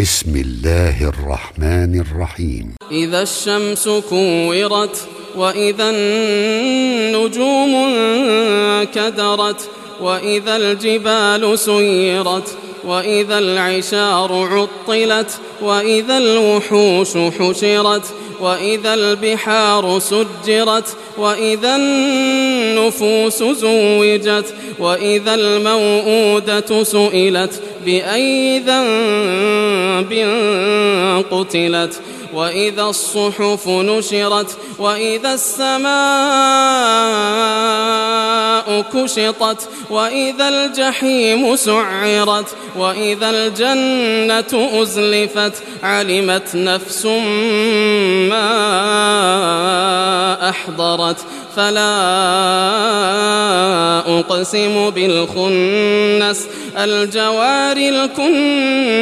بسم الله الرحمن الرحيم. إذا الشمس كورت وإذا النجوم انكدرت وإذا الجبال سيرت وإذا العشار عطلت وإذا الوحوش حشرت وإذا البحار سجرت وإذا النفوس زوجت وإذا الموءودة سئلت بأي ذنب قتلت وإذا الصحف نشرت وإذا السماء كشطت وإذا الجحيم سعرت وإذا الجنة أزلفت علمت نفس ما أحضرت فلا أقسم بالخنس الجوار الكنس